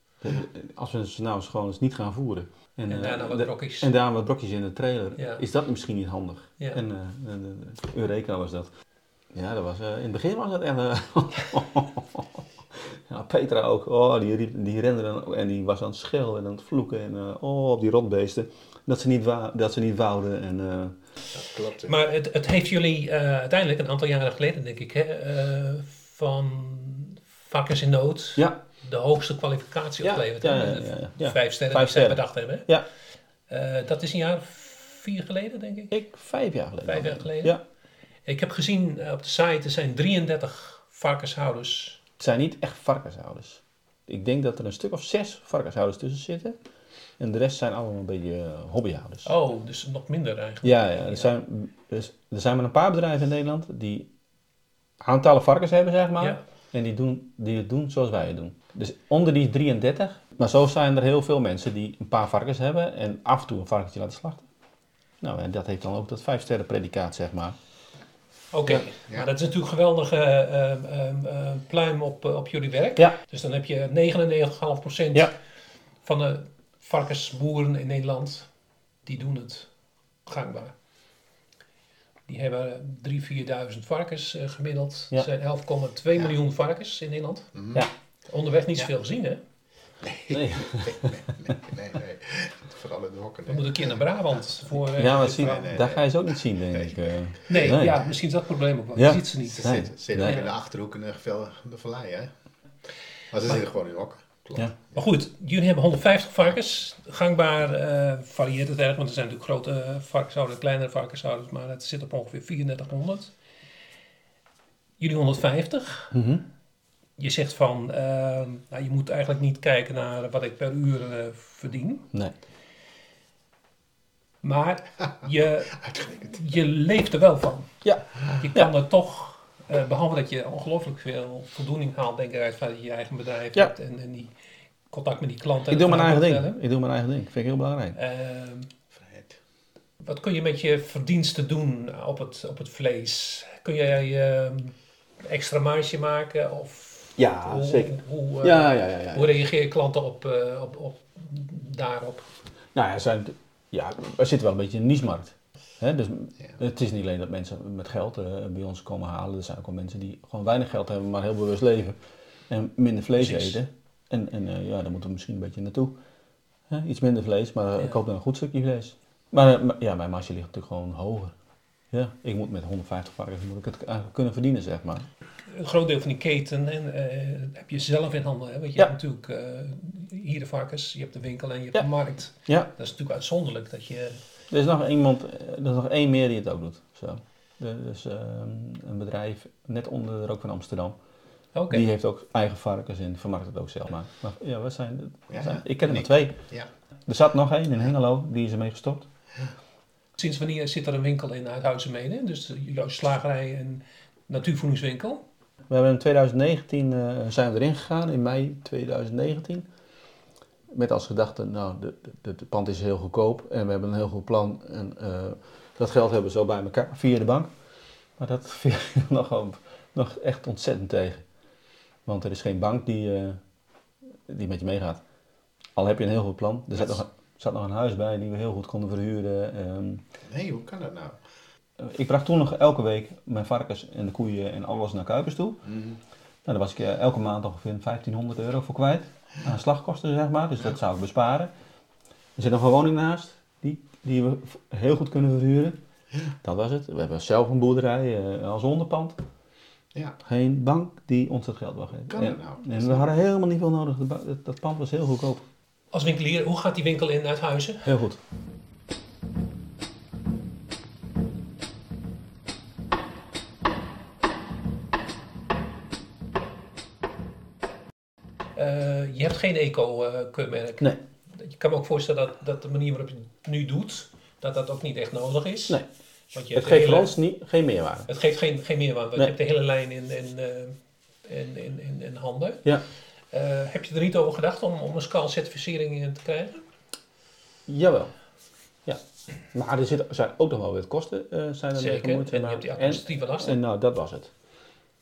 Als we ze nou eens gewoon eens niet gaan voeren. En eh, daarna wat brokjes. En daar wat brokjes in de trailer. Ja. Is dat misschien niet handig? Ja. En en, eh, Eureka was dat. Ja, dat was, eh, in het begin was dat echt... eh, ja, Petra ook. Oh, die, riep, die rende dan en die was aan het schelden en aan het vloeken. En eh, oh, op die rotbeesten. Dat ze niet, wa- dat ze niet wouden. En, eh, Dat klopt. Maar het, het heeft jullie eh, uiteindelijk een aantal jaren geleden, denk ik, hè, eh, van varkens in nood ja, de hoogste kwalificatie Ja, opgeleverd. ja, ja, ja, ja, ja. Vijf sterren Vijf die zij bedacht hebben. hè? Ja. Eh, dat is een jaar of vier geleden, denk ik. ik vijf jaar geleden. Vijf jaar geleden? Ja. Ik heb gezien eh, op de site, er zijn 33 varkenshouders. Het zijn niet echt varkenshouders. Ik denk dat er een stuk of zes varkenshouders tussen zitten. En de rest zijn allemaal een beetje eh, hobbyhouders. Oh, dus nog minder eigenlijk. Ja, ja er, zijn, dus, er zijn maar een paar bedrijven in Nederland die aantallen varkens hebben, zeg maar. Ja. En die, doen, die het doen zoals wij het doen. Dus onder die 33. Maar zo zijn er heel veel mensen die een paar varkens hebben en af en toe een varkentje laten slachten. Nou, en dat heeft dan ook dat vijf sterren predicaat, zeg maar. Oké, Ja. maar dat is natuurlijk een geweldige eh, ehm, ehm, eh, pluim op, eh, op jullie werk. Ja. Dus dan heb je 99,5% Ja. van de varkensboeren in Nederland, die doen het gangbaar. Die hebben 3.000, 4.000 varkens eh, gemiddeld. Ja. Er zijn 11,2 miljoen varkens in Nederland. Mhm. Ja. Onderweg niet Ja. zoveel gezien, hè? Nee. Nee, nee, nee. Vooral in de hokken. We nee. moeten een keer naar Brabant voor... eh, Ja, maar dit zie, verhaal. nee, daar nee. ga je ze ook niet zien, denk Nee. ik. eh. nee, Nee. ja, misschien is dat het probleem ook wel. Ja. Je ziet ze niet. Ze Nee. zitten, Nee. ook in de achterhoek in de, vallei, hè? Maar ze zitten gewoon in hokken. Klopt. Ja. Maar goed, jullie hebben 150 varkens. Gangbaar eh, varieert het erg, want er zijn natuurlijk grote varkenshouders, kleinere varkenshouders, maar het zit op ongeveer 3400. Jullie 150. Mhm. Je zegt van, eh, nou, je moet eigenlijk niet kijken naar wat ik per uur eh, verdien. Nee. Maar je, je leeft er wel van. Ja. Je kan er toch, eh, behalve dat je ongelooflijk veel voldoening haalt, denk ik, uit dat je je eigen bedrijf Ja. hebt en, en die contact met die klanten. Ik doe mijn eigen ding. Ik doe mijn eigen ding. Vind ik heel belangrijk. Ehm, Vrijheid. wat kun je met je verdiensten doen op het, op het vlees? Kun jij ehm, extra marge maken? Of Ja, hoe, zeker. Hoe, eh, Ja, ja, ja. ja. hoe reageren klanten op, eh, op, op, daarop? Nou ja, zijn, ja, we zitten wel een beetje in een niche-markt. Hè, dus Ja. het is niet alleen dat mensen met geld eh, bij ons komen halen. Er zijn ook wel mensen die gewoon weinig geld hebben, maar heel bewust leven. En minder vlees Precies. eten. En, en ja, daar moeten we misschien een beetje naartoe. Hè, iets minder vlees, maar Ja. ik hoop dan een goed stukje vlees. Maar, maar ja, mijn marge ligt natuurlijk gewoon hoger. Ja, ik moet met 150 varkens moet ik het kunnen verdienen, zeg maar. Een groot deel van die keten en, eh, heb je zelf in handen. Hè? Want je Ja. hebt natuurlijk eh, hier de varkens, je hebt de winkel en je hebt Ja. de markt. Ja, Dat is natuurlijk uitzonderlijk dat je... er is nog iemand, eh, er is nog één meer die het ook doet. Zo. Dus een bedrijf net onder de rook van Amsterdam. Oké, Die heeft ook eigen varkens en vermarkt het ook zelf. Maar, maar ja, we zijn, we Ja, zijn- ja. ik ken er maar twee. Ja. Er zat nog één in Hengelo, die is ermee gestopt. Sinds wanneer zit er een winkel in Uithuizenmede? Dus jouw slagerij en natuurvoedingswinkel? We hebben in 2019 eh, zijn we erin gegaan, in mei 2019. Met als gedachte, nou, de pand is heel goedkoop en we hebben een heel goed plan. En eh, dat geld hebben we zo bij elkaar via de bank. Maar dat viel nog, nog echt ontzettend tegen. Want er is geen bank die, eh, die met je meegaat. Al heb je een heel goed plan. Er zat nog, zat nog een huis bij die we heel goed konden verhuren. Ehm, Nee, hoe kan dat nou? ik bracht toen nog elke week mijn varkens en de koeien en alles naar Kuipers toe. Nou, daar was ik eh, elke maand ongeveer 1500 euro voor kwijt. Aan slagkosten, zeg maar. Dus dat zou ik besparen. Er zit nog een woning naast, die, die we heel goed kunnen verhuren. Dat was het. We hebben zelf een boerderij eh, als onderpand. Ja, Geen bank die ons dat geld wil geven. kan en, dat nou? en we hadden helemaal niet veel nodig. Dat, dat pand was heel goedkoop. Als winkelier, hoe gaat die winkel in Uithuizen? Heel goed. Eh, je hebt geen eco-keurmerk. Nee. Je kan me ook voorstellen dat, dat de manier waarop je het nu doet, dat dat ook niet echt nodig is. Nee. Want je Het geeft hele- ons niet, geen meerwaarde. Het geeft geen, geen meerwaarde, want Nee. je hebt de hele lijn in, in, eh, in, in, in, in handen. Ja. Eh, heb je er niet over gedacht om, om een SCAL-certificering in te krijgen? Jawel. Ja. Maar er zijn ook nog wel weer kosten eh zijn er mee Zeker. gemoeid. En je hebt die administratieve lasten. en nou, dat was het.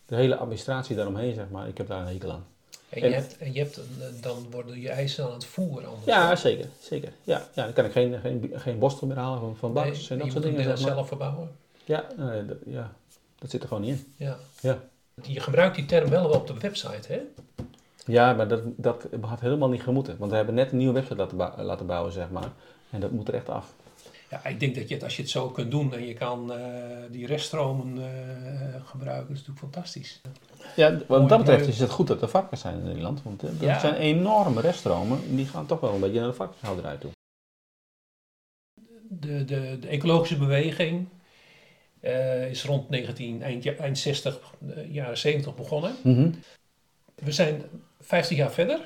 De hele administratie daaromheen, zeg maar, ik heb daar een hekel aan. En, en- je hebt, en je hebt, eh, dan worden je eisen aan het voeren anders. Ja, zeker. zeker. Ja, ja, dan kan ik geen, geen, geen borstel meer halen van, van Nee, en dat je soort moet dingen. Zeg maar. zelf verbouwen. Ja, nee, dat, ja, dat zit er gewoon niet in. Ja. Ja, Je gebruikt die term wel op de website, hè? Ja maar dat, dat had helemaal niet gemoeten. Want we hebben net een nieuwe website laten, laten bouwen, zeg maar. En dat moet er echt af. Ja, ik denk dat je het, als je het zo kunt doen en je kan eh, die reststromen eh, gebruiken, is natuurlijk fantastisch. Ja, wat Mooi, dat betreft is het goed dat er varkens zijn in Nederland. Want eh, er Ja. zijn enorme reststromen. en Die gaan toch wel een beetje naar de varkenshouderij toe. De, de, de ecologische beweging is rond 19, eind, eind 60, eh, jaren 70 begonnen. Mhm. We zijn 50 jaar verder,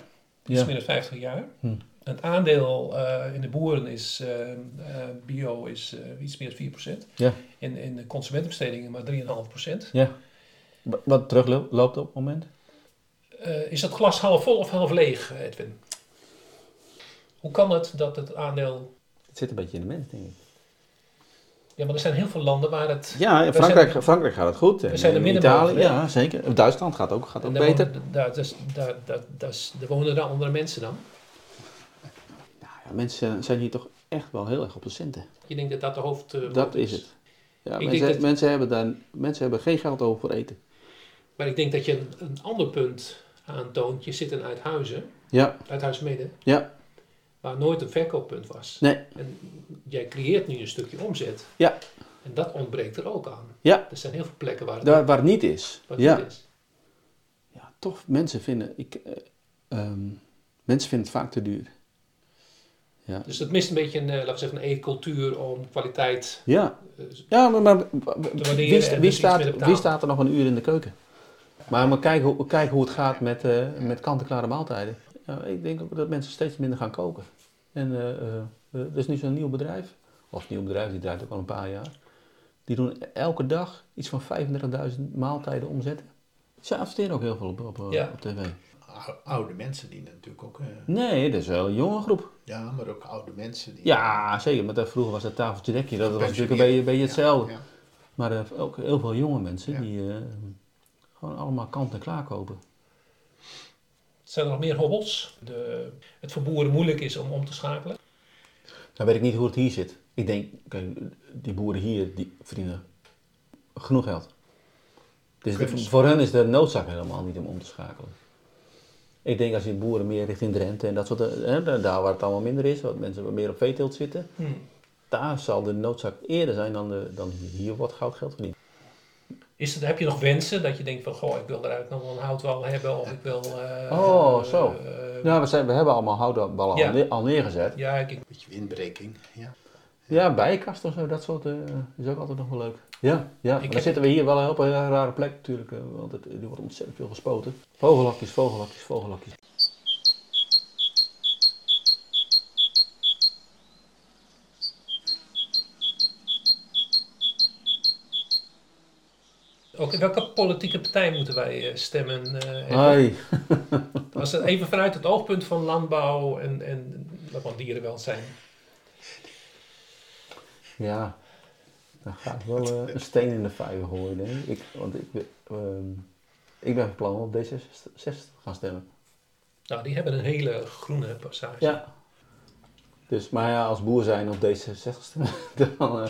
iets Ja. meer dan 50 jaar. Hm. Het aandeel eh, in de boeren is, eh, eh, bio is iets meer dan 4%. Ja. In, in de consumentenbestedingen maar 3,5%. Ja. Wa- Wat terugloopt op het moment? Is dat glas half vol of half leeg, Edwin? Hoe kan het dat het aandeel... Het zit een beetje in de mens, denk ik. Ja, maar er zijn heel veel landen waar het... Ja, in We Frankrijk, zijn- Frankrijk gaat het goed. En zijn er in middenmotor, Italië, ja, zeker. Duitsland gaat ook, gaat ook daar beter. wonen- Daar, dus, daar, daar, daar, daar wonen er andere mensen dan. Ja, mensen zijn hier toch echt wel heel erg op de centen. Je denkt dat dat de hoofd... eh, Dat is het. Ja, Ik mensen, denk dat- mensen, hebben daar, mensen hebben geen geld over voor eten. Maar ik denk dat je een, een ander punt aantoont. Je zit in Uithuizen, Ja, Uithuismede, ja, waar nooit een verkooppunt was. nee, En jij creëert nu een stukje omzet. Ja. En dat ontbreekt er ook aan. Ja. Er zijn heel veel plekken waar het, daar waar het niet is. waar het Ja. niet is. ja, toch, mensen vinden, ik, eh, ehm, mensen vinden het vaak te duur. Ja, Dus het mist een beetje een, eh, laten we zeggen, een e-cultuur om kwaliteit... ja. eh, ja maar, maar wie, wie, staat, wie staat er nog een uur in de keuken? Maar, maar kijk, hoe, het gaat met, met kant-en-klare maaltijden. Ja, ik denk ook dat mensen steeds minder gaan koken. En eh, eh, er is nu zo'n nieuw bedrijf, of een nieuw bedrijf, die draait ook al een paar jaar. Die doen elke dag iets van 35.000 maaltijden omzetten. Ze adverteren ook heel veel op, op, eh, Ja. op tv. Ou- Oude mensen die natuurlijk ook... eh, Nee, dat is wel een jonge groep. ja, maar ook oude mensen die... Ja, zeker. Maar vroeger was dat tafeltje dekje. Dat was natuurlijk een beetje, een beetje hetzelfde. Ja, Maar ook heel veel jonge mensen die eh, gewoon allemaal kant en klaar kopen. Zijn er nog meer hobbels? De, het voor boeren moeilijk is om om te schakelen. Nou weet ik niet hoe het hier zit. Ik denk, kijk, die boeren hier, die verdienen genoeg geld. Dus voor hen is de noodzaak helemaal niet om om te schakelen. Ik denk als je boeren meer richting Drenthe en dat soort, eh, hè, daar waar het allemaal minder is, wat mensen wat meer op veeteelt zitten, daar zal de noodzaak eerder zijn dan, de, dan hier. Hier wordt goud geld verdiend. Is het, heb je nog wensen dat je denkt van, goh, ik wil eruit nog wel een houtwal hebben of ik wil... eh, Oh, eh, zo. eh, Ja, we, zijn, we hebben allemaal houtballen Ja. al, neer- al neergezet. ja, ik, Een beetje windbreking, ja. Ja, bijenkasten of zo, dat soort, is ook altijd nog wel leuk. Ja, ja. maar dan heb- zitten we hier wel op een hele rare plek natuurlijk, want het, er wordt ontzettend veel gespoten. Vogelhokjes, vogelhokjes, vogelhokjes. Ook in welke politieke partij moeten wij eh, stemmen? eh? Hoi. Als het even vanuit het oogpunt van landbouw en, en van dierenwelzijn. Ja, dan ga ik wel eh, een steen in de vijver gooien, denk ik. want ik, ben- ehm, ik ben van plan om op D66 te gaan stemmen. Nou, die hebben een hele groene passage. Ja. Dus, maar ja, als boer zijn op D66 stemmen, dan...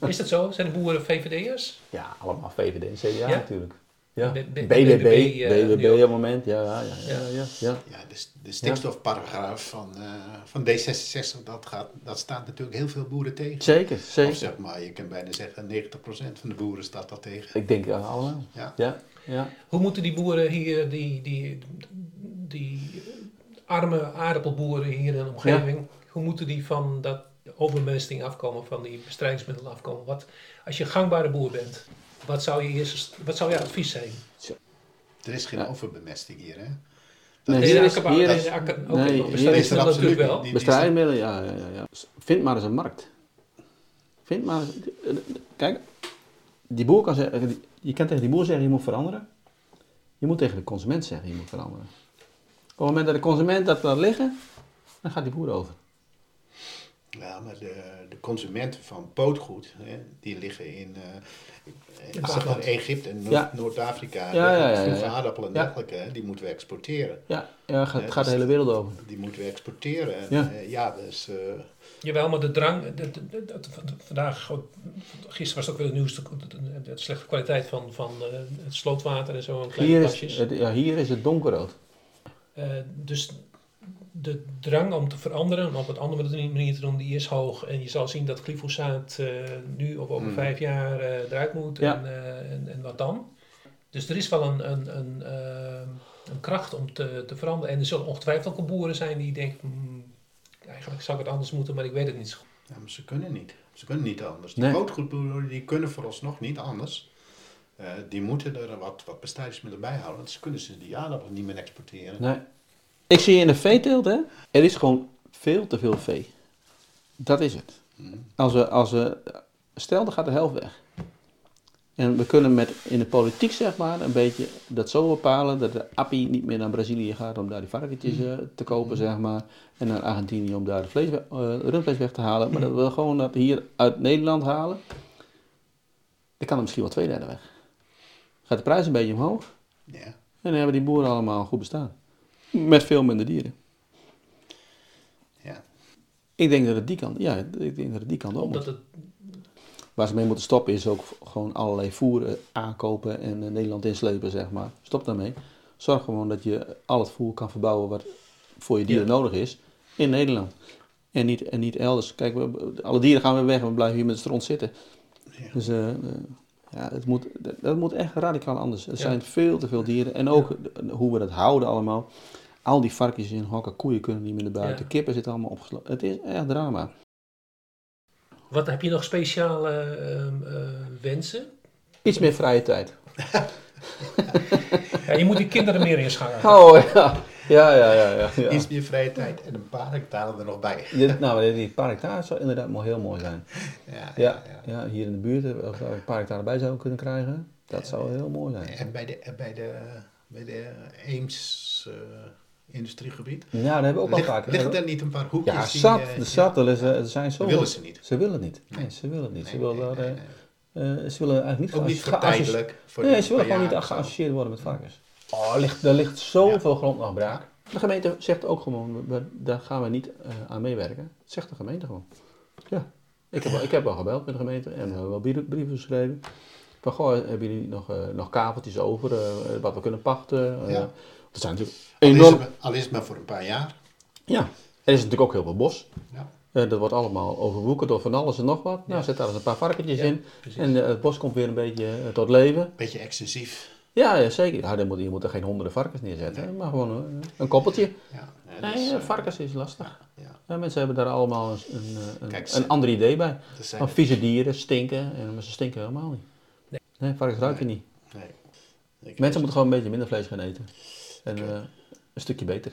eh, Is dat zo? Zijn de boeren VVD'ers? ja, allemaal VVD en CDA Ja? natuurlijk. Ja. BBB, BBB, eh, BBB op het moment, ja, ja, ja, ja, ja, ja. Ja, de, de stikstofparagraaf van, eh, van D66, dat, gaat, dat staat natuurlijk heel veel boeren tegen. Zeker, Of zeker. zeg maar, je kan bijna zeggen 90% van de boeren staat dat tegen. Ik denk uh, allemaal. Ja. Ja, ja. Hoe moeten die boeren hier, die, die, die arme aardappelboeren hier in de omgeving, hoe moeten die van dat overbemesting afkomen, van die bestrijdingsmiddelen afkomen? Wat, als je een gangbare boer bent, wat zou je eerst, wat zou je advies zijn? Er is geen Ja. overbemesting hier, hè? Nee, hier is, hier is nee, is absoluut wel. bestrijdingsmiddelen, ja, ja, ja, ja. Vind maar eens een markt. Vind maar eens, kijk, die boer kan zeggen, je kan tegen die boer zeggen je moet veranderen. Je moet tegen de consument zeggen je moet veranderen. Op het moment dat de consument dat laat liggen, dan gaat die boer over. Ja, maar de, de consumenten van pootgoed, hè, die liggen in, eh, Baarland. Egypte en Noord- Ja. Noord-Afrika. Ja, ja, ja, ja, Vroege ja. aardappelen en Ja. dergelijke, hè, die moeten we exporteren. Ja, ja gaat, Ja, gaat de dus- hele wereld over. Die moeten we exporteren. En, Ja. ja, dus... eh, Jawel, maar de drang, de, de- de- de- vandaag, gisteren was het ook weer het nieuws, de, de- de slechte kwaliteit van, van eh, het slootwater en zo, Hier is, het, ja, hier is het donkerrood. Eh, dus de drang om te veranderen, om op een andere manier te doen, die is hoog. En je zal zien dat glyfosaat eh, nu of over Mm. vijf jaar eh, eruit moet. Ja. En, eh, en, en wat dan? Dus er is wel een, een, een, een kracht om te, te veranderen. En er zullen ongetwijfeld ook boeren zijn die denken, "Hmm, eigenlijk zou ik het anders moeten, maar ik weet het niet zo goed. ja, maar ze kunnen niet. Ze kunnen niet anders. Die Nee. pootgoedboeren die kunnen vooralsnog niet anders. Eh, die moeten er wat, wat bestrijdingsmiddelen bij houden. Want ze kunnen ze die aardappelen niet meer exporteren. Nee. Ik zie in de veeteelt, hè, er is gewoon veel te veel vee. Dat is het. Mhm. Als we, als we, stel, er gaat de helft weg. En we kunnen met, in de politiek, zeg maar, een beetje dat zo bepalen dat de appie niet meer naar Brazilië gaat om daar die varkentjes eh, te kopen, zeg maar. En naar Argentinië om daar de vlees, eh, rundvlees weg te halen. Maar dat we gewoon dat hier uit Nederland halen. Dan kan er misschien wel twee derde weg. Gaat de prijs een beetje omhoog. Ja. En dan hebben die boeren allemaal goed bestaan. Met veel minder dieren. Ja. Ik denk dat het die kant, ja, ik denk dat het die kant op moet. Omdat het, Waar ze mee moeten stoppen is ook gewoon allerlei voer eh, aankopen en eh, Nederland inslepen, zeg maar. Stop daarmee. Zorg gewoon dat je al het voer kan verbouwen wat voor je dieren Ja. nodig is in Nederland. En niet, en niet elders. Kijk, we, alle dieren gaan weer weg en we blijven hier met de stront zitten. Ja. Dus eh, eh, ja, het moet, dat, dat moet echt radicaal anders. Er Ja. zijn veel te veel dieren. En ook hoe we dat houden allemaal. Al die varkens in hokken, koeien kunnen niet meer naar buiten. Ja. Kippen zitten allemaal opgesloten. Het is echt drama. wat heb je nog speciale ehm, eh, wensen? Iets meer vrije tijd. Ja, je moet die kinderen meer inschakelen. Oh ja. Ja, ja, ja. ja, ja. Iets meer vrije tijd en een paar hectare er nog bij. Dit, nou, die paar hectare zou inderdaad wel heel mooi zijn. Ja, ja, Ja, hier in de buurt, eh, of we een paar hectare bij zouden kunnen krijgen, dat zou heel mooi zijn. En bij de, en bij de, bij de Eems eh, industriegebied. Ja, daar hebben we ook al Ligt, vaak. liggen er niet een paar hoekjes Ja, zat. eh, De zat, ja, er, eh, er zijn zo. willen ze niet. Ze willen het niet. Nee, ze willen het niet. Ze willen, daar, eh, ze willen eigenlijk niet Ook niet tijdelijk. Nee, ze willen gewoon niet geassocieerd worden met varkens. Oh, er ligt, er ligt zoveel grond nog braak. De gemeente zegt ook gewoon, we- daar gaan we niet aan meewerken. Dat zegt de gemeente gewoon. Ja. Ik heb, ik heb wel gebeld met de gemeente en we hebben wel brieven geschreven. Van, goh, hebben jullie nog, eh, nog kaveltjes over, wat we kunnen pachten? Ja. Dat zijn natuurlijk Al is, enorm... het, al is het maar voor een paar jaar. Ja, er is natuurlijk ook heel veel bos. Ja, Eh, dat wordt allemaal overwoekerd door van alles en nog wat. Nou, Ja. zet daar eens een paar varkentjes Ja, in. precies. En eh, het bos komt weer een beetje eh, tot leven. Beetje excessief. Ja, ja, zeker. Ja, dan moet, je moet er geen honderden varkens neerzetten, maar gewoon een, een koppeltje. Nee, is, eh, eh, varkens is lastig. ja. Ja, mensen hebben daar allemaal een, een, een, Kijk, een ander idee bij. Van vieze dieren, stinken, en, maar ze stinken helemaal niet. Nee, varkens ruik je Nee. niet. nee. Ik- Mensen moeten gewoon een beetje minder vlees gaan eten. En eh, een stukje beter.